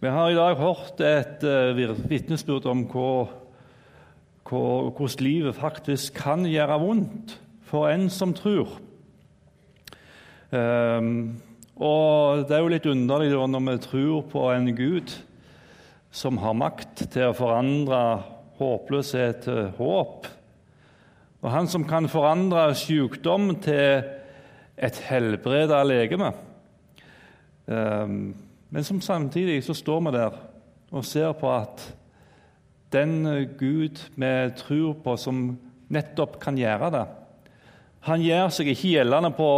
Vi har i dag hørt et uh, vitnesbyrd om hvor, hvor, hvordan livet faktisk kan gjøre vondt for en som tror. Um, og Det er jo litt underlig da, når vi tror på en Gud som har makt til å forandre håpløshet til håp. Og han som kan forandre sykdom til et helbreda legeme. Um, men som samtidig så står vi der og ser på at den Gud vi tror på, som nettopp kan gjøre det Han gjør seg ikke gjeldende på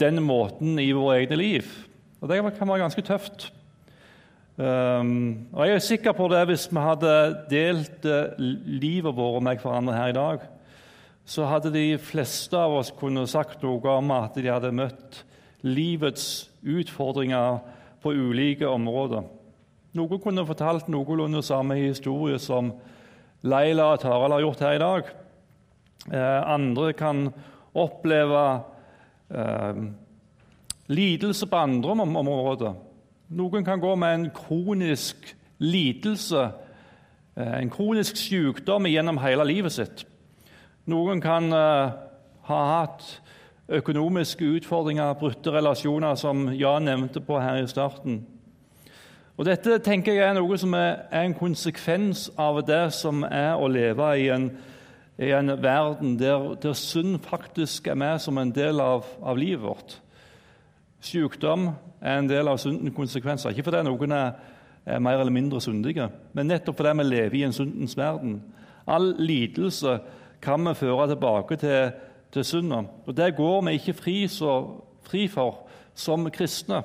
den måten i våre egne liv. Og det kan være ganske tøft. Um, og Jeg er sikker på det hvis vi hadde delt uh, livet vårt med hverandre her i dag, så hadde de fleste av oss kunne sagt noe om at de hadde møtt livets utfordringer på ulike områder. Noen kunne fortalt noenlunde samme historie som Leila og Tarald har gjort her i dag. Eh, andre kan oppleve eh, lidelse på andre områder. Noen kan gå med en kronisk lidelse, eh, en kronisk sykdom gjennom hele livet sitt. Noen kan eh, ha hatt økonomiske utfordringer, brutte relasjoner, som Jan nevnte på her i starten. Og Dette tenker jeg er noe som er, en konsekvens av det som er å leve i en, i en verden der, der, synd faktisk er med som en del av, av, livet vårt. Sykdom er en del av syndens konsekvenser. Ikke fordi noen er, er mer eller mindre syndige, men nettopp fordi vi lever i en syndens verden. All lidelse kan vi føre tilbake til til synden. Og det går vi ikke fri, så, fri for som kristne.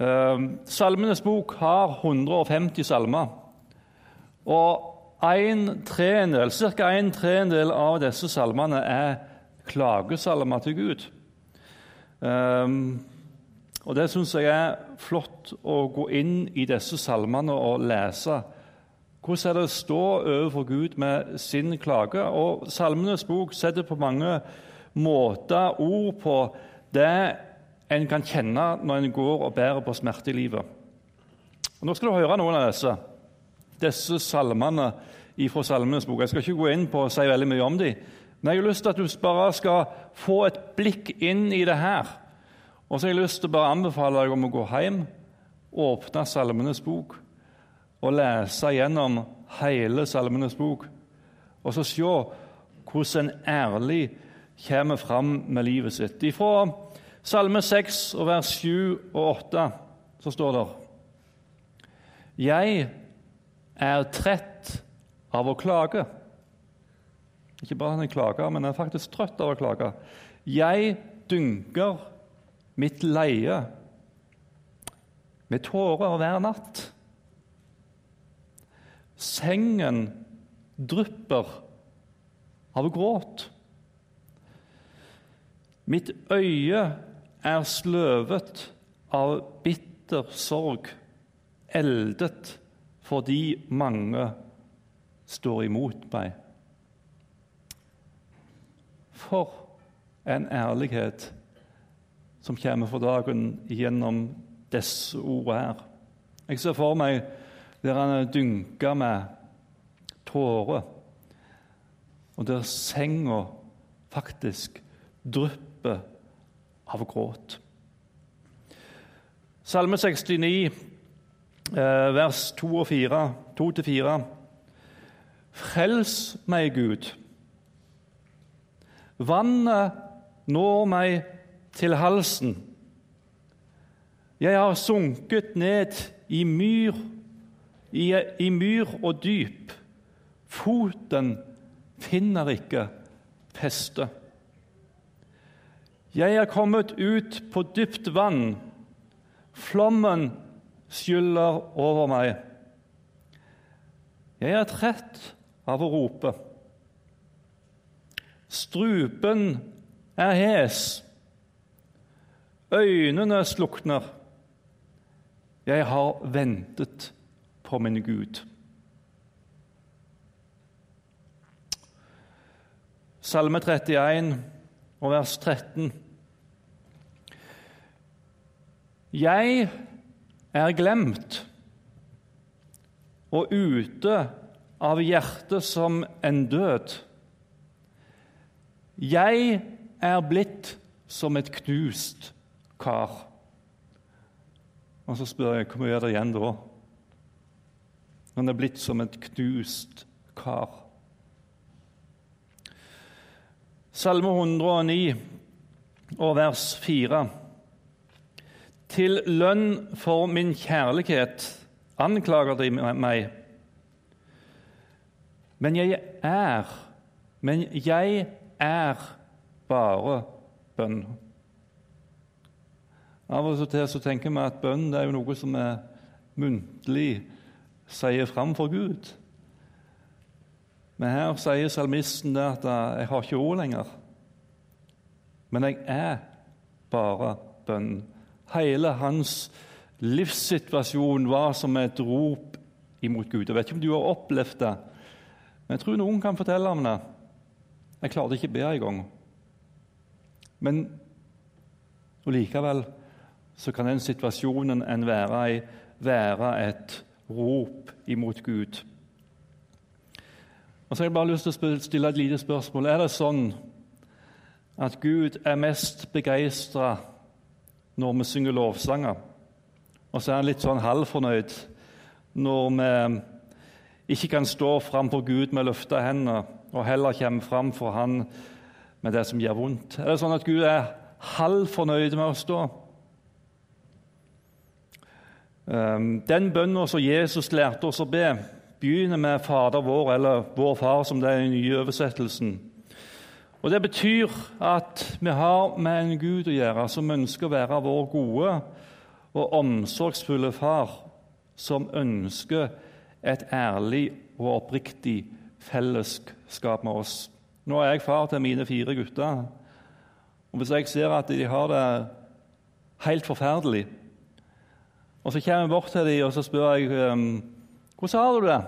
Eh, Salmenes bok har 150 salmer. Og en tredjedel, Ca. en tredjedel av disse salmene er klagesalmer til Gud. Um, og Det syns jeg er flott å gå inn i disse salmene og lese hvordan er det å stå overfor Gud med sin klage? Og Salmenes bok setter på mange måter ord på det en kan kjenne når en går og bærer på smerte i livet. Og nå skal du høre noen av disse, disse salmene fra Salmenes bok. Jeg skal ikke gå inn på å si veldig mye om dem, men jeg har lyst til at du bare skal få et blikk inn i det her. Og så har jeg lyst til å bare anbefale deg om å gå hjem, og åpne Salmenes bok og lese gjennom hele Salmenes bok og så se hvordan en ærlig kommer fram med livet sitt. Fra Salme 6 og vers 7 og 8 så står det Jeg er trett av å klage. Ikke bare han er klager, men han er faktisk trøtt av å klage. Jeg dynker mitt leie med tårer hver natt. Sengen drypper av gråt. Mitt øye er sløvet av bitter sorg, eldet fordi mange står imot meg. For en ærlighet som kommer for dagen gjennom disse ordene her. Jeg ser for meg der han dynka med tårer, og der senga faktisk drypper av gråt. Salme 69, eh, vers 2 og 4, 2-4. Frels meg, Gud. Vannet når meg til halsen. Jeg har sunket ned i myr i, i myr og dyp. Foten finner ikke feste. Jeg er kommet ut på dypt vann. Flommen skyller over meg. Jeg er trett av å rope. Strupen er hes. Øynene slukner. Jeg har ventet på min Gud. Salme 31 og vers 13. Jeg er glemt og ute av hjertet som en død. Jeg er blitt som et knust kar. Og så spør jeg hvor mye er det igjen da? Han er blitt som et knust kar. Salme 109 og vers 4. Til lønn for min kjærlighet anklager de meg. Men jeg er, men jeg er bare bønn. Av og til så tenker vi at bønn er noe som er muntlig sier fram for Gud. Men her sier salmisten det at 'jeg har ikke ord lenger', men jeg er bare bønn. Hele hans livssituasjon var som et rop imot Gud. Jeg vet ikke om du har opplevd det, men jeg tror noen kan fortelle om det. Jeg klarte ikke å be engang. Men og likevel så kan den situasjonen en være i, være et rop imot Gud. Og så har jeg bare lyst til å stille et lite spørsmål. Er det sånn at Gud er mest begeistra når vi synger lovsanger, og så er han litt sånn halvfornøyd når vi ikke kan stå framfor Gud med løfta hender, og heller kommer fram for Han med det som gjør vondt? Er det sånn at Gud er halvfornøyd med å stå? Ehm, den bønnen som Jesus lærte oss å be, begynner med Fader vår, eller Vår Far, som det er i den nye oversettelsen. Og Det betyr at vi har med en Gud å gjøre som ønsker å være vår gode og omsorgsfulle far, som ønsker et ærlig og oppriktig fellesskap med oss. Nå er jeg far til mine fire gutter. og Hvis jeg ser at de har det helt forferdelig, og Så kommer jeg bort til dem og så spør jeg, um, hvordan har du det.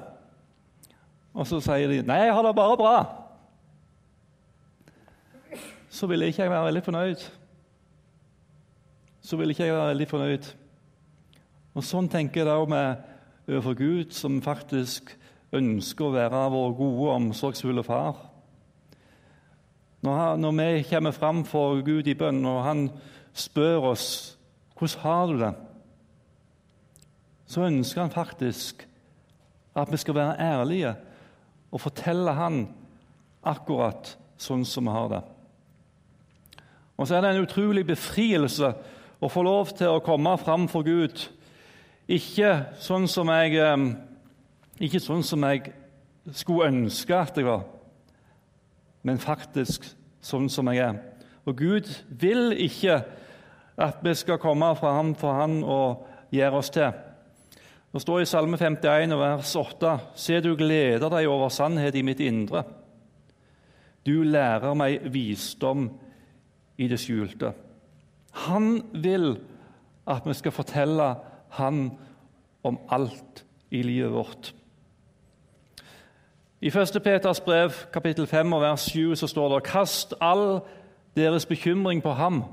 Og så sier de nei, jeg har det bare bra. Så ville ikke jeg være veldig fornøyd. Så ville ikke jeg være veldig fornøyd. Og Sånn tenker jeg da med overfor Gud, som faktisk ønsker å være vår gode, omsorgsfulle far. Når, han, når vi kommer fram for Gud i bønn, og han spør oss hvordan har du det så ønsker han faktisk at vi skal være ærlige og fortelle han akkurat sånn som vi har det. Og så er det en utrolig befrielse å få lov til å komme fram for Gud. Ikke sånn som jeg, ikke sånn som jeg skulle ønske at jeg var, men faktisk sånn som jeg er. Og Gud vil ikke at vi skal komme fra ham for Han og gjøre oss til. Det står i Salme 51, vers 8.: Se, du gleder deg over sannhet i mitt indre. Du lærer meg visdom i det skjulte. Han vil at vi skal fortelle han om alt i livet vårt. I 1. Peters brev, kapittel 5, vers 7, så står det:" Kast all deres bekymring på ham,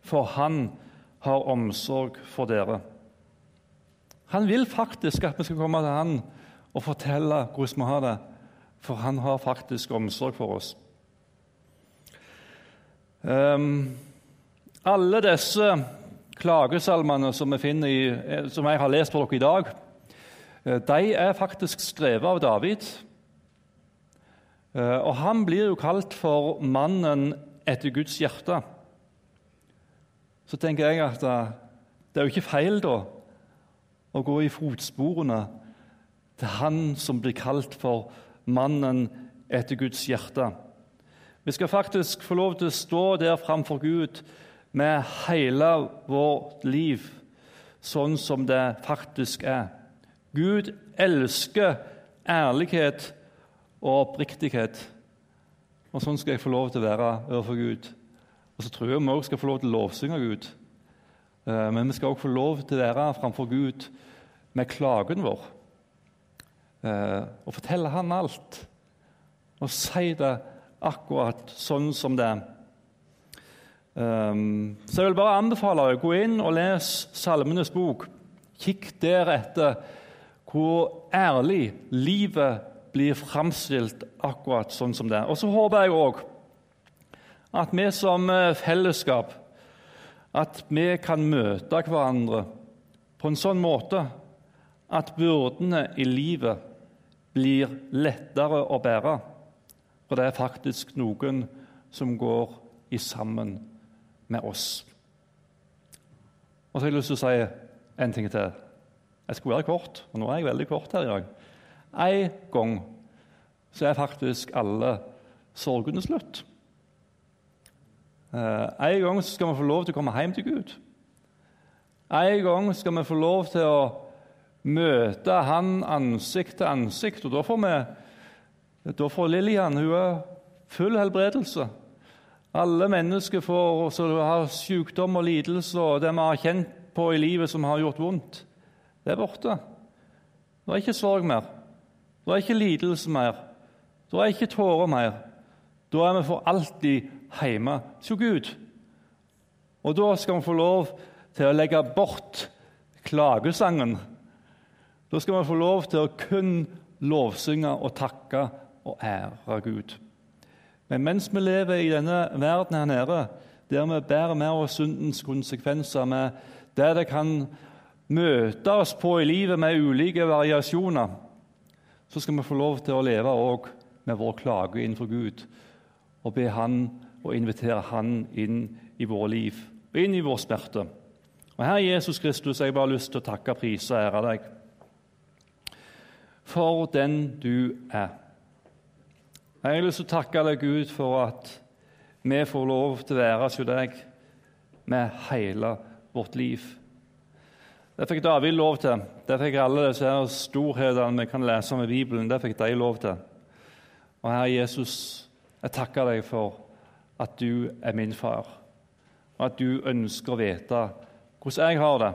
for han har omsorg for dere. Han vil faktisk at vi skal komme til han og fortelle hvordan vi har det, for han har faktisk omsorg for oss. Um, alle disse klagesalmene som, i, som, jeg har lest for dere i dag, eh, de er faktisk skrevet av David. Eh, og han blir jo kalt for mannen etter Guds hjerte. Så tenker jeg at eh, det er jo ikke feil da å gå i fotsporene til han som blir kalt for mannen etter Guds hjerte. Vi skal faktisk få lov til å stå der framfor Gud med hele vårt liv sånn som det faktisk er. Gud elsker ærlighet og oppriktighet. Og sånn skal jeg få lov til å være overfor Gud. Og så tror jeg vi også skal få lov til å lovsynge Gud. Eh, men vi skal også få lov til å være framfor Gud med klagen vår. Eh, og fortelle Han alt. Og si det akkurat sånn som det er. Um, så jeg vil bare anbefale deg å gå inn og lese Salmenes bok. Kikk der etter hvor ærlig livet blir framstilt akkurat sånn som det. er. Og så håper jeg òg at vi som eh, fellesskap at vi kan møte hverandre på en sånn måte at byrdene i livet blir lettere å bære. For det er faktisk noen som går i sammen med oss. Og så har jeg lyst til å si en ting til. Jeg skulle være kort, og nå er jeg veldig kort her i dag. En gang så er faktisk alle sorgene slutt. Eh, en gang skal vi få lov til å komme hjem til Gud. En gang skal vi få lov til å møte Han ansikt til ansikt. Og da får, vi, får Lillian full helbredelse. Alle mennesker får, som har sykdom og lidelse og det vi har kjent på i livet som har gjort vondt, det er borte. Det er ikke sorg mer. Det er ikke lidelse mer. Det er ikke tårer mer. Da er vi for alltid hjemme til Gud. Og da skal vi få lov til å legge bort klagesangen. Da skal vi få lov til å kun lovsynge og takke og ære Gud. Men mens vi lever i denne verden her nede, der vi bærer med oss syndens konsekvenser, med det det kan møte oss på i livet med ulike variasjoner, så skal vi få lov til å leve òg med vår klage innenfor Gud og be Han og invitere Han inn i våre liv og inn i vår smerte. Og Herre Jesus Kristus, jeg har bare lyst til å takke, prise og ære deg for den du er. Jeg har lyst til å takke deg, Gud, for at vi får lov til å være hos deg med hele vårt liv. Det fikk David lov til. Det fikk alle disse storhetene vi kan lese om i Bibelen. Det fikk de lov til. Og Herre Jesus, jeg takker deg for at du er min far, og at du ønsker å vite hvordan jeg har det.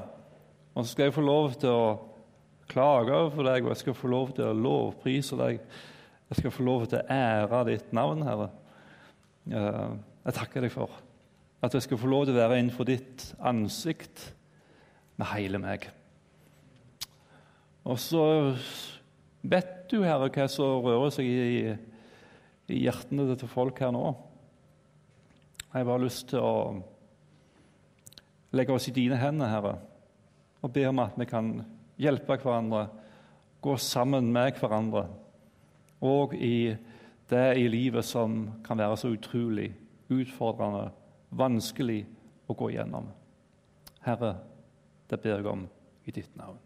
Og så skal jeg få lov til å klage overfor deg, og jeg skal få lov til å lovprise deg. Jeg skal få lov til å ære ditt navn, Herre. Jeg takker deg for at jeg skal få lov til å være innenfor ditt ansikt med hele meg. Og så vet du, Herre, hva som rører seg i, i hjertene til folk her nå. Jeg har bare lyst til å legge oss i dine hender, Herre, og be om at vi kan hjelpe hverandre, gå sammen med hverandre og i det i livet som kan være så utrolig utfordrende, vanskelig å gå gjennom. Herre, det ber jeg om i ditt navn.